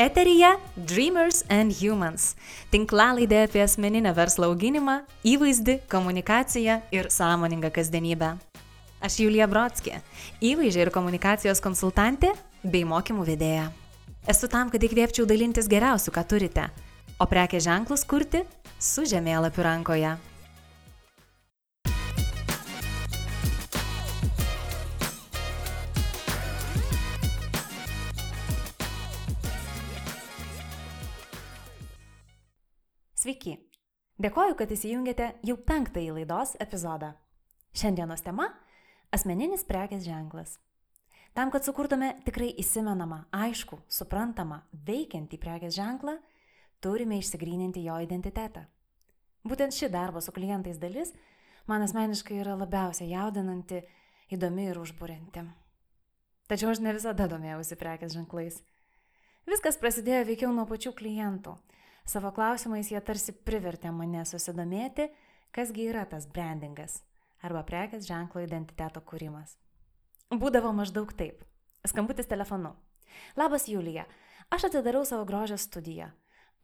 Eterija Dreamers and Humans - tinklalaidė apie asmeninę verslo auginimą, įvaizdį, komunikaciją ir sąmoningą kasdienybę. Aš Julija Brodskė - įvaizdžio ir komunikacijos konsultantė bei mokymų vedėja. Esu tam, kad įkvėpčiau dalintis geriausiu, ką turite, o prekės ženklus kurti su žemėlapiu rankoje. Dėkoju, kad įsijungėte jau penktąjį laidos epizodą. Šiandienos tema - asmeninis prekės ženklas. Tam, kad sukurtume tikrai įsimenamą, aišku, suprantamą, veikiantį prekės ženklą, turime išsigryninti jo identitetą. Būtent ši darbo su klientais dalis man asmeniškai yra labiausiai jaudinanti, įdomi ir užbūrinti. Tačiau aš ne visada domėjausi prekės ženklais. Viskas prasidėjo veikiau nuo pačių klientų Savo klausimais jie tarsi privertė mane susidomėti, kasgi yra tas brandingas arba prekės ženklo identiteto kūrimas. Būdavo maždaug taip. Skambutis telefonu. Labas Julija, aš atidarau savo grožio studiją.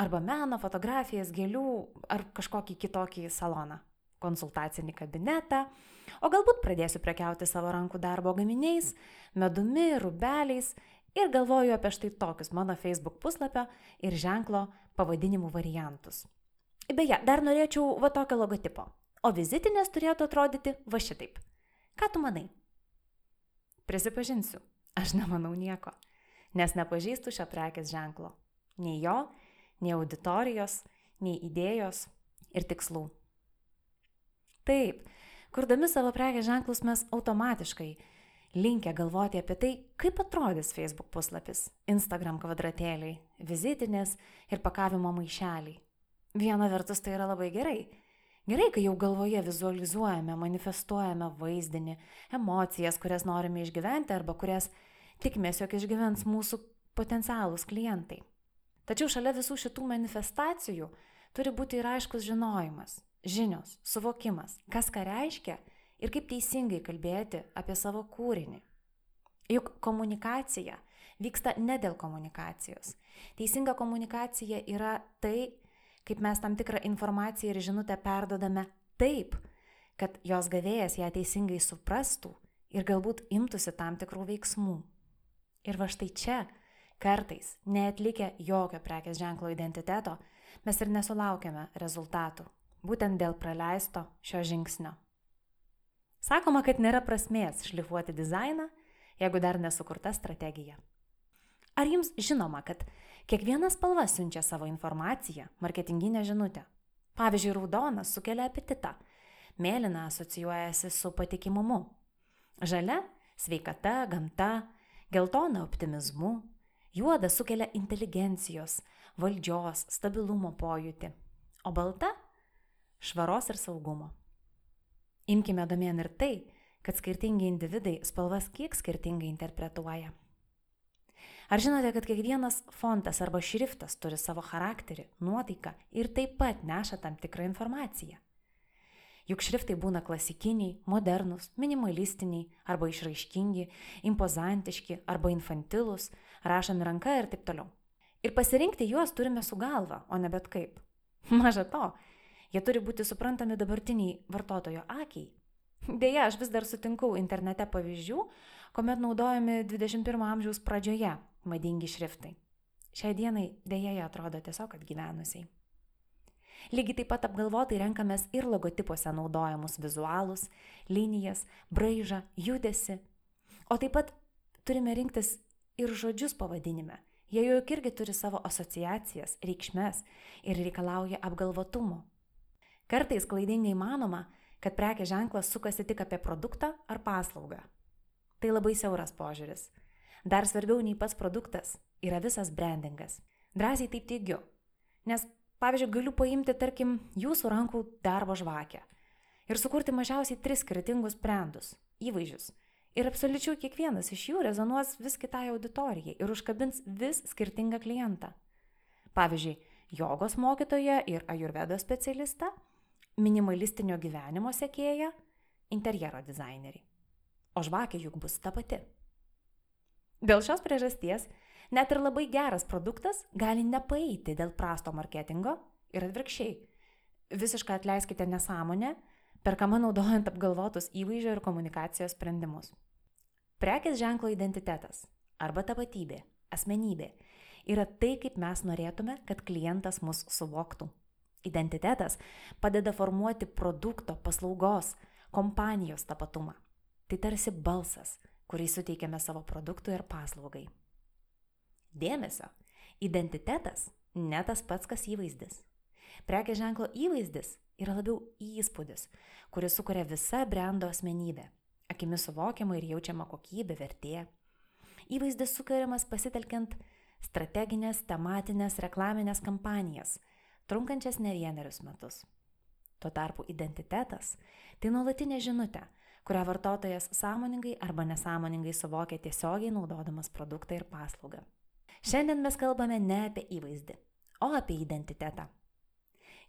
Arba meno, fotografijas, gėlių ar kažkokį kitokį saloną. Konsultacinį kabinetą. O galbūt pradėsiu prekiauti savo rankų darbo gaminiais, medumi, rubeliais ir galvoju apie štai tokius mano Facebook puslapio ir ženklo pavadinimų variantus. Beje, dar norėčiau va tokio logotipo, o vizitinės turėtų atrodyti va šitaip. Ką tu manai? Prisipažinsiu, aš nemanau nieko, nes nepažįstu šio prekės ženklo. Nei jo, nei auditorijos, nei idėjos ir tikslų. Taip, kurdami savo prekės ženklus mes automatiškai linkę galvoti apie tai, kaip atrodys Facebook puslapis, Instagram kvadratėliai, vizitinės ir pakavimo maišeliai. Viena vertus tai yra labai gerai. Gerai, kai jau galvoje vizualizuojame, manifestuojame vaizdinį, emocijas, kurias norime išgyventi arba kurias tikimės, jog išgyvens mūsų potencialūs klientai. Tačiau šalia visų šitų manifestacijų turi būti ir aiškus žinojimas, žinios, suvokimas, kas ką reiškia ir kaip teisingai kalbėti apie savo kūrinį. Juk komunikacija vyksta ne dėl komunikacijos. Teisinga komunikacija yra tai, kaip mes tam tikrą informaciją ir žinutę perdodame taip, kad jos gavėjas ją teisingai suprastų ir galbūt imtųsi tam tikrų veiksmų. Ir va štai čia, kartais, neatlikę jokio prekės ženklo identiteto, mes ir nesulaukiame rezultatų, būtent dėl praleisto šio žingsnio. Sakoma, kad nėra prasmės šlifuoti dizainą, jeigu dar nesukurta strategija. Ar jums žinoma, kad kiekviena spalva siunčia savo informaciją, marketinginę žinutę? Pavyzdžiui, raudonas sukelia apetitą, mėlyna asocijuojasi su patikimumu, žalia - sveikata, gamta, geltona - optimizmu, juoda sukelia inteligencijos, valdžios, stabilumo pojūtį, o balta - švaros ir saugumo. Imkime domėn ir tai, kad skirtingi individai spalvas kiek skirtingai interpretuoja. Ar žinote, kad kiekvienas fontas arba šriftas turi savo charakterį, nuotaiką ir taip pat neša tam tikrą informaciją? Juk šriftai būna klasikiniai, modernus, minimalistiniai arba išraiškingi, impozantiški arba infantilus, rašomi ranka ir taip toliau. Ir pasirinkti juos turime su galva, o ne bet kaip. Maža to, Jie turi būti suprantami dabartiniai vartotojo akiai. Deja, aš vis dar sutinku internete pavyzdžių, kuomet naudojami 21 amžiaus pradžioje madingi šriftai. Šiai dienai dėja jie atrodo tiesiog atgyvenusiai. Lygiai taip pat apgalvotai renkamės ir logotipuose naudojamus vizualus, linijas, braižą, judesi. O taip pat turime rinktis ir žodžius pavadinime. Jie juk irgi turi savo asociacijas, reikšmes ir reikalauja apgalvotumo. Kartais klaidingai manoma, kad prekės ženklas sukasi tik apie produktą ar paslaugą. Tai labai siauras požiūris. Dar svarbiau nei pats produktas yra visas brandingas. Drąsiai taip teigiu. Nes, pavyzdžiui, galiu paimti, tarkim, jūsų rankų darbo žvakę ir sukurti mažiausiai tris skirtingus brandus, įvaizdžius. Ir absoliučiai kiekvienas iš jų rezonuos vis kitai auditorijai ir užkabins vis skirtingą klientą. Pavyzdžiui, jogos mokytoją ir ajurvedos specialistą minimalistinio gyvenimo sekėja, interjero dizaineriai. O žvakė juk bus ta pati. Dėl šios priežasties net ir labai geras produktas gali nepaeiti dėl prasto marketingo ir atvirkščiai. Visiškai atleiskite nesąmonę, perkama naudojant apgalvotus įvaizdžio ir komunikacijos sprendimus. Prekės ženklo identitetas arba tapatybė, asmenybė yra tai, kaip mes norėtume, kad klientas mus suvoktų. Identitetas padeda formuoti produkto, paslaugos, kompanijos tapatumą. Tai tarsi balsas, kurį suteikiame savo produktui ir paslaugai. Dėmesio, identitetas ne tas pats, kas įvaizdis. Prekės ženklo įvaizdis yra labiau įspūdis, kuris sukuria visa brendo asmenybė. Akimis suvokiama ir jaučiama kokybė, vertė. Įvaizdis sukuriamas pasitelkiant strateginės, tematinės, reklaminės kampanijas, trunkančias ne vienerius metus. Tuo tarpu identitetas - tai nuolatinė žinutė, kurią vartotojas sąmoningai arba nesąmoningai suvokia tiesiogiai naudodamas produktą ir paslaugą. Šiandien mes kalbame ne apie įvaizdį, o apie identitetą.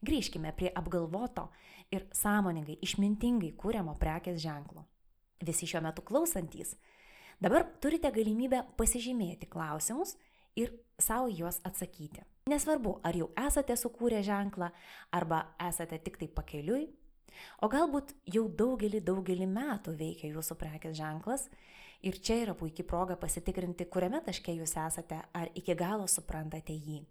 Grįžkime prie apgalvoto ir sąmoningai, išmintingai kūriamo prekės ženklo. Visi šiuo metu klausantys, dabar turite galimybę pasižymėti klausimus ir savo juos atsakyti. Nesvarbu, ar jau esate sukūrę ženklą, arba esate tik tai pakeliui, o galbūt jau daugelį, daugelį metų veikia jūsų prekės ženklas ir čia yra puikia proga pasitikrinti, kuriame taške jūs esate, ar iki galo suprantate jį.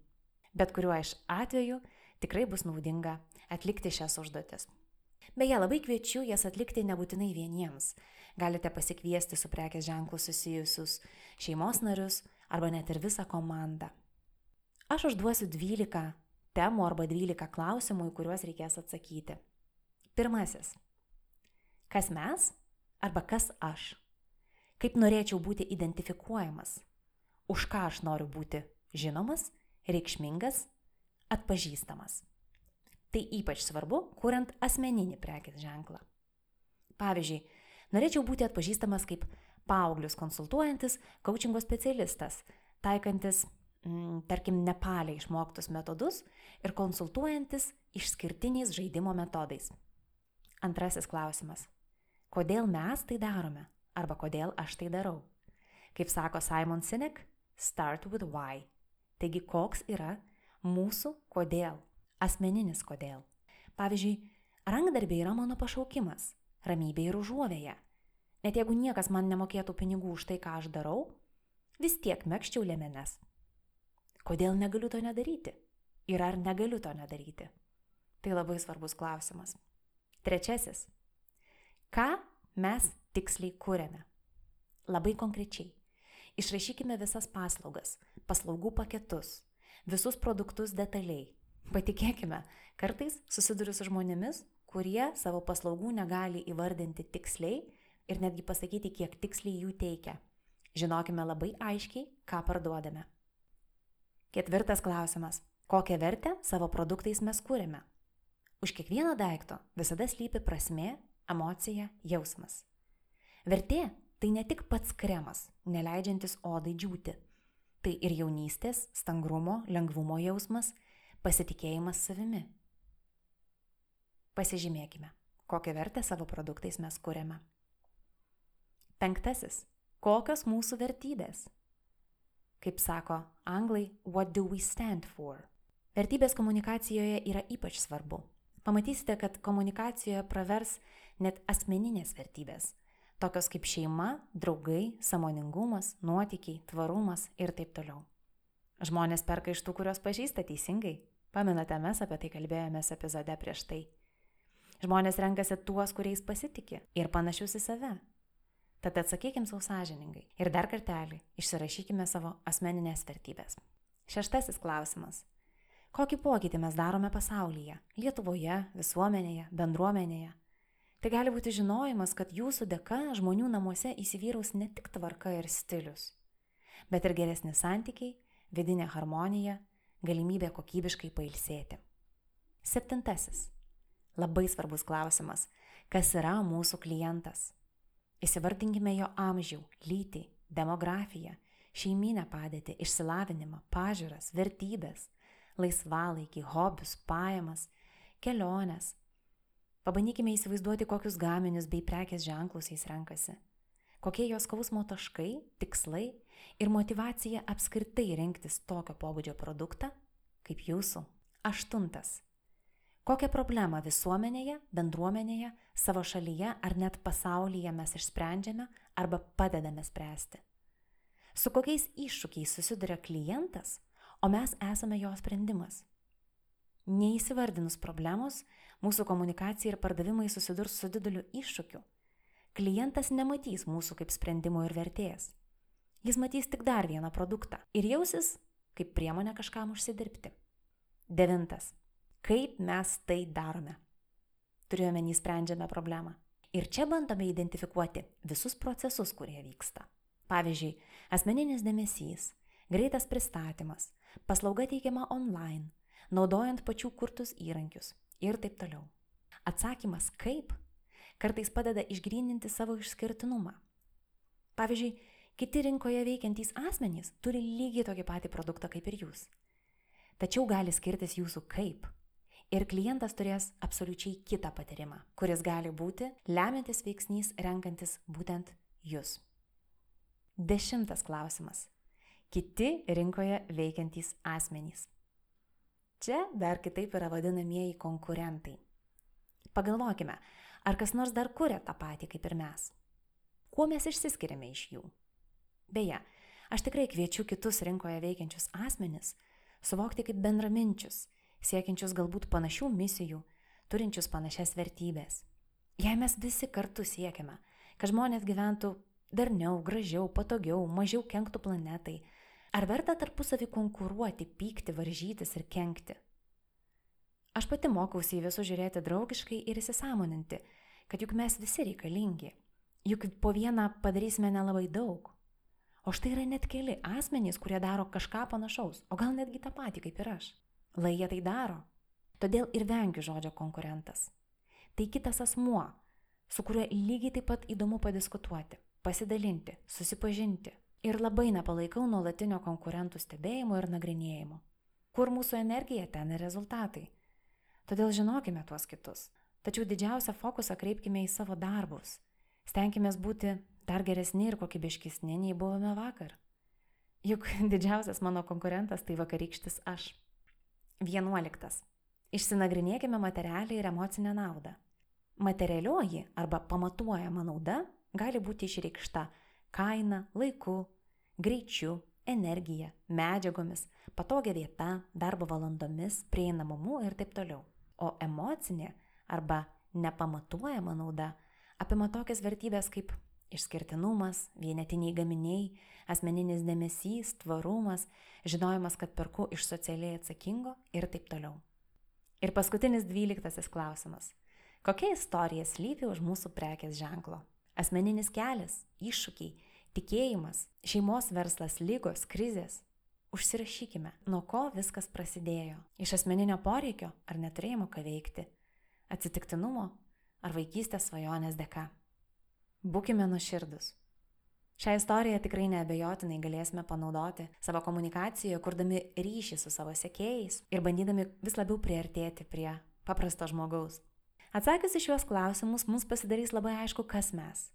Bet kuriuo iš atveju tikrai bus naudinga atlikti šias užduotis. Beje, labai kviečiu jas atlikti nebūtinai vieniems. Galite pasikviesti su prekės ženklu susijusius šeimos narius, arba net ir visą komandą. Aš užduosiu 12 temų arba 12 klausimų, į kuriuos reikės atsakyti. Pirmasis. Kas mes arba kas aš? Kaip norėčiau būti identifikuojamas? Už ką aš noriu būti žinomas, reikšmingas, atpažįstamas? Tai ypač svarbu, kuriant asmeninį prekės ženklą. Pavyzdžiui, norėčiau būti atpažįstamas kaip paauglius konsultuojantis coachingo specialistas, taikantis, tarkim, Nepaliai išmoktus metodus ir konsultuojantis išskirtiniais žaidimo metodais. Antrasis klausimas. Kodėl mes tai darome? Arba kodėl aš tai darau? Kaip sako Simon Sinek, start with why. Taigi, koks yra mūsų kodėl, asmeninis kodėl. Pavyzdžiui, rankdarbiai yra mano pašaukimas, ramybė ir užuovėja. Net jeigu niekas man nemokėtų pinigų už tai, ką aš darau, vis tiek mėgščiau lėmenes. Kodėl negaliu to nedaryti? Ir ar negaliu to nedaryti? Tai labai svarbus klausimas. Trečiasis. Ką mes tiksliai kūrėme? Labai konkrečiai. Išrašykime visas paslaugas, paslaugų paketus, visus produktus detaliai. Patikėkime, kartais susiduriu su žmonėmis, kurie savo paslaugų negali įvardinti tiksliai ir netgi pasakyti, kiek tiksliai jų teikia. Žinokime labai aiškiai, ką parduodame. Ketvirtas klausimas. Kokią vertę savo produktais mes kūrėme? Už kiekvieno daikto visada slypi prasme, emocija, jausmas. Vertė tai ne tik pats kremas, neleidžiantis odai džiūti. Tai ir jaunystės, stangrumo, lengvumo jausmas, pasitikėjimas savimi. Pasižymėkime, kokią vertę savo produktais mes kūrėme. Penktasis. Kokios mūsų vertybės? Kaip sako anglai, what do we stand for? Vertybės komunikacijoje yra ypač svarbu. Pamatysite, kad komunikacijoje pravers net asmeninės vertybės, tokios kaip šeima, draugai, samoningumas, nuotykiai, tvarumas ir taip toliau. Žmonės perka iš tų, kuriuos pažįsta teisingai. Pamenate, mes apie tai kalbėjomės epizode prieš tai. Žmonės renkasi tuos, kuriais pasitikė ir panašius į save. Tad atsakykim savo sąžiningai. Ir dar kartelį išsirašykime savo asmeninės vertybės. Šeštasis klausimas. Kokį pokytį mes darome pasaulyje - Lietuvoje, visuomenėje, bendruomenėje? Tai gali būti žinojimas, kad jūsų dėka žmonių namuose įsivyraus ne tik tvarka ir stilius, bet ir geresni santykiai, vidinė harmonija, galimybė kokybiškai pailsėti. Septintasis. Labai svarbus klausimas. Kas yra mūsų klientas? Įsivardinkime jo amžių, lytį, demografiją, šeiminę padėtį, išsilavinimą, pažiūras, vertybės, laisvalaikį, hobius, pajamas, keliones, Pabandykime įsivaizduoti, kokius gaminius bei prekės ženklus jais renkasi. Kokie jos skausmo taškai, tikslai ir motivacija apskritai rinktis tokio pobūdžio produktą kaip jūsų. Aštuntas. Kokią problemą visuomenėje, bendruomenėje, savo šalyje ar net pasaulyje mes išsprendžiame arba padedame spręsti. Su kokiais iššūkiais susiduria klientas, o mes esame jo sprendimas. Neįsivardinus problemos, mūsų komunikacija ir pardavimai susidurs su dideliu iššūkiu. Klientas nematys mūsų kaip sprendimo ir vertėjas. Jis matys tik dar vieną produktą ir jausis kaip priemonė kažkam užsidirbti. Devintas. Kaip mes tai darome? Turėjome įsprendžiame problemą. Ir čia bandome identifikuoti visus procesus, kurie vyksta. Pavyzdžiui, asmeninis dėmesys, greitas pristatymas, paslauga teikiama online, naudojant pačių kurtus įrankius ir taip toliau. Atsakymas kaip kartais padeda išgryninti savo išskirtinumą. Pavyzdžiui, kiti rinkoje veikiantys asmenys turi lygiai tokį patį produktą kaip ir jūs. Tačiau gali skirtis jūsų kaip. Ir klientas turės absoliučiai kitą patyrimą, kuris gali būti lemiantis veiksnys renkantis būtent jūs. Dešimtas klausimas. Kiti rinkoje veikiantys asmenys. Čia dar kitaip yra vadinamieji konkurentai. Pagalvokime, ar kas nors dar kuria tą patį kaip ir mes. Kuo mes išsiskiriame iš jų? Beje, aš tikrai kviečiu kitus rinkoje veikiančius asmenis suvokti kaip bendraminčius, siekiančius galbūt panašių misijų, turinčius panašias vertybės. Jei mes visi kartu siekiame, kad žmonės gyventų darniau, gražiau, patogiau, mažiau kenktų planetai, Ar verta tarpusavį konkuruoti, pykti, varžytis ir kenkti? Aš pati mokausi į visus žiūrėti draugiškai ir įsisamoninti, kad juk mes visi reikalingi. Juk po vieną padarysime nelabai daug. O štai yra net keli asmenys, kurie daro kažką panašaus, o gal netgi tą patį kaip ir aš. Lai jie tai daro. Todėl ir vengiu žodžio konkurentas. Tai kitas asmuo, su kuriuo lygiai taip pat įdomu padiskutuoti, pasidalinti, susipažinti, Ir labai nepalaikau nuolatinio konkurentų stebėjimo ir nagrinėjimo. Kur mūsų energija, ten ir rezultatai. Todėl žinokime tuos kitus. Tačiau didžiausią fokusą kreipkime į savo darbus. Stenkime būti dar geresni ir kokybiškesni nei buvome vakar. Juk didžiausias mano konkurentas tai vakarykštis aš. Vienuoliktas. Išsinagrinėkime materialią ir emocinę naudą. Materialioji arba pamatuojama nauda gali būti išreikšta kaina, laiku, greičiu, energija, medžiagomis, patogia vieta, darbo valandomis, prieinamumu ir taip toliau. O emocinė arba nepamatuojama nauda apima tokias vertybės kaip išskirtinumas, vienetiniai gaminiai, asmeninis dėmesys, tvarumas, žinojimas, kad perku iš socialiai atsakingo ir taip toliau. Ir paskutinis dvyliktasis klausimas. Kokia istorija slypi už mūsų prekės ženklo? Asmeninis kelias, iššūkiai, tikėjimas, šeimos verslas, lygos, krizės. Užsirašykime, nuo ko viskas prasidėjo. Iš asmeninio poreikio ar neturėjimo ką veikti, atsitiktinumo ar vaikystės svajonės dėka. Būkime nuširdus. Šią istoriją tikrai neabejotinai galėsime panaudoti savo komunikacijoje, kurdami ryšį su savo sekėjais ir bandydami vis labiau priartėti prie paprasto žmogaus. Atsakius į šiuos klausimus, mums pasidarys labai aišku, kas mes.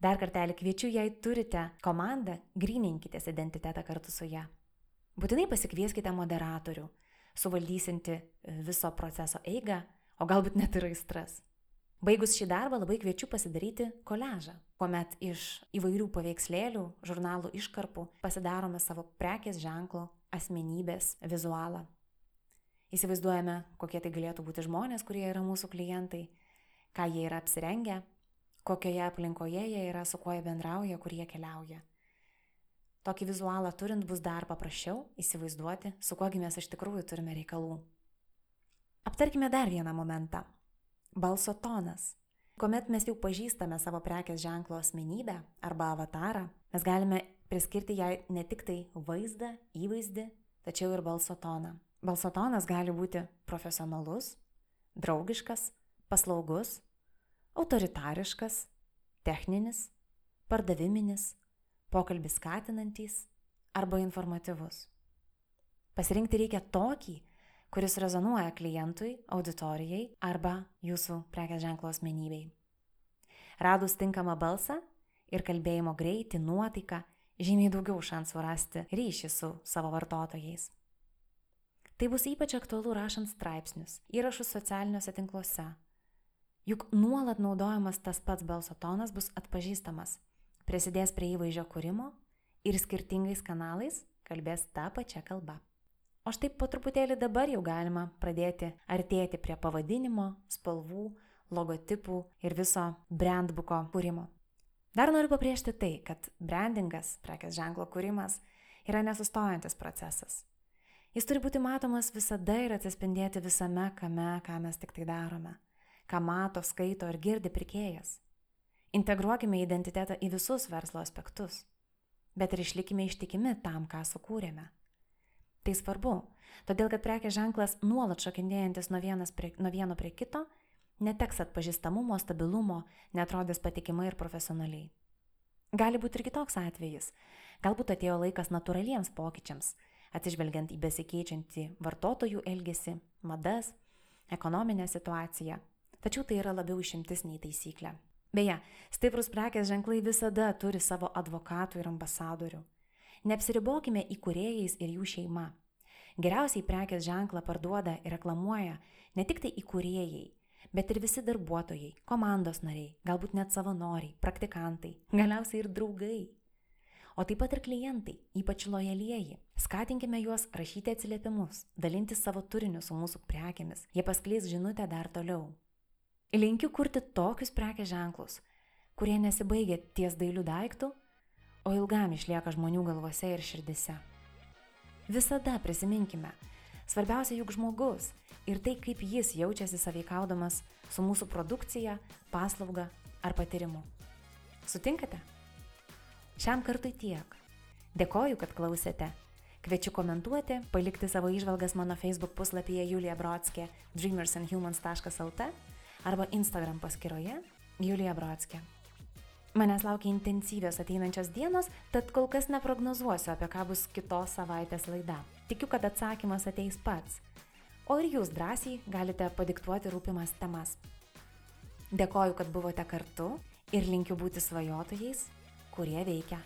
Dar kartelį kviečiu, jei turite komandą, grininkitės identitetą kartu su ją. Būtinai pasikvieskite moderatorių, suvaldysinti viso proceso eigą, o galbūt net ir aistras. Baigus šį darbą labai kviečiu pasidaryti koležą, kuomet iš įvairių paveikslėlių, žurnalų iškarpų pasidarome savo prekės ženklo, asmenybės vizualą. Įsivaizduojame, kokie tai galėtų būti žmonės, kurie yra mūsų klientai, ką jie yra apsirengę, kokioje aplinkoje jie yra, su kuo jie bendrauja, kur jie keliauja. Tokį vizualą turint bus dar paprasčiau įsivaizduoti, su kuogi mes iš tikrųjų turime reikalų. Aptarkime dar vieną momentą. Balso tonas. Komet mes jau pažįstame savo prekės ženklo asmenybę arba avatarą, mes galime priskirti jai ne tik tai vaizdą, įvaizdį, tačiau ir balso toną. Balso tonas gali būti profesionalus, draugiškas, paslaugus, autoritariškas, techninis, pardaviminis, pokalbis skatinantis arba informatyvus. Pasirinkti reikia tokį, kuris rezonuoja klientui, auditorijai arba jūsų prekės ženklo asmenybei. Radus tinkamą balsą ir kalbėjimo greitį, nuotaiką, žymiai daugiau šansų rasti ryšį su savo vartotojais. Tai bus ypač aktualu rašant straipsnius, įrašus socialiniuose tinkluose. Juk nuolat naudojamas tas pats balso tonas bus atpažįstamas, prisidės prie įvaizdžio kūrimo ir skirtingais kanalais kalbės tą pačią kalbą. O štai po truputėlį dabar jau galima pradėti artėti prie pavadinimo, spalvų, logotipų ir viso brandbuko kūrimo. Dar noriu pabrėžti tai, kad brandingas, prekės ženklo kūrimas, yra nesustojantis procesas. Jis turi būti matomas visada ir atsispindėti visame, kame, ką mes tik tai darome, ką mato, skaito ir girdi pirkėjas. Integruokime identitetą į visus verslo aspektus, bet ir išlikime ištikimi tam, ką sukūrėme. Tai svarbu, todėl kad prekės ženklas nuolat šokinėjantis nuo, prie, nuo vieno prie kito neteks atpažįstamumo, stabilumo, netrodės patikimai ir profesionaliai. Gali būti ir kitoks atvejis. Galbūt atėjo laikas natūraliems pokyčiams, atsižvelgiant į besikeičiantį vartotojų elgesį, madas, ekonominę situaciją. Tačiau tai yra labiau išimtis nei taisyklė. Beje, stiprus prekės ženklai visada turi savo advokatų ir ambasadorių. Neapsiribokime įkūrėjais ir jų šeima. Geriausiai prekės ženklą parduoda ir reklamuoja ne tik tai įkūrėjai, bet ir visi darbuotojai, komandos nariai, galbūt net savanoriai, praktikantai, galiausiai ir draugai. O taip pat ir klientai, ypač lojalieji. Skatinkime juos rašyti atsiliepimus, dalintis savo turiniu su mūsų prekėmis, jie paskleis žinutę dar toliau. Linkiu kurti tokius prekės ženklus, kurie nesibaigia ties dailių daiktų, o ilgam išlieka žmonių galvose ir širdise. Visada prisiminkime, svarbiausia juk žmogus ir tai, kaip jis jaučiasi saveikaudamas su mūsų produkcija, paslauga ar patyrimu. Sutinkate? Šiam kartui tiek. Dėkoju, kad klausėte. Kviečiu komentuoti, palikti savo išvalgas mano Facebook puslapyje Julija Brodskė dreamersandhumans.lt arba Instagram paskyroje Julija Brodskė. Manęs laukia intensyvios ateinančios dienos, tad kol kas neprognozuosiu, apie ką bus kitos savaitės laida. Tikiu, kad atsakymas ateis pats. O ir jūs drąsiai galite padiktuoti rūpimas temas. Dėkoju, kad buvote kartu ir linkiu būti svajotojais, kurie veikia.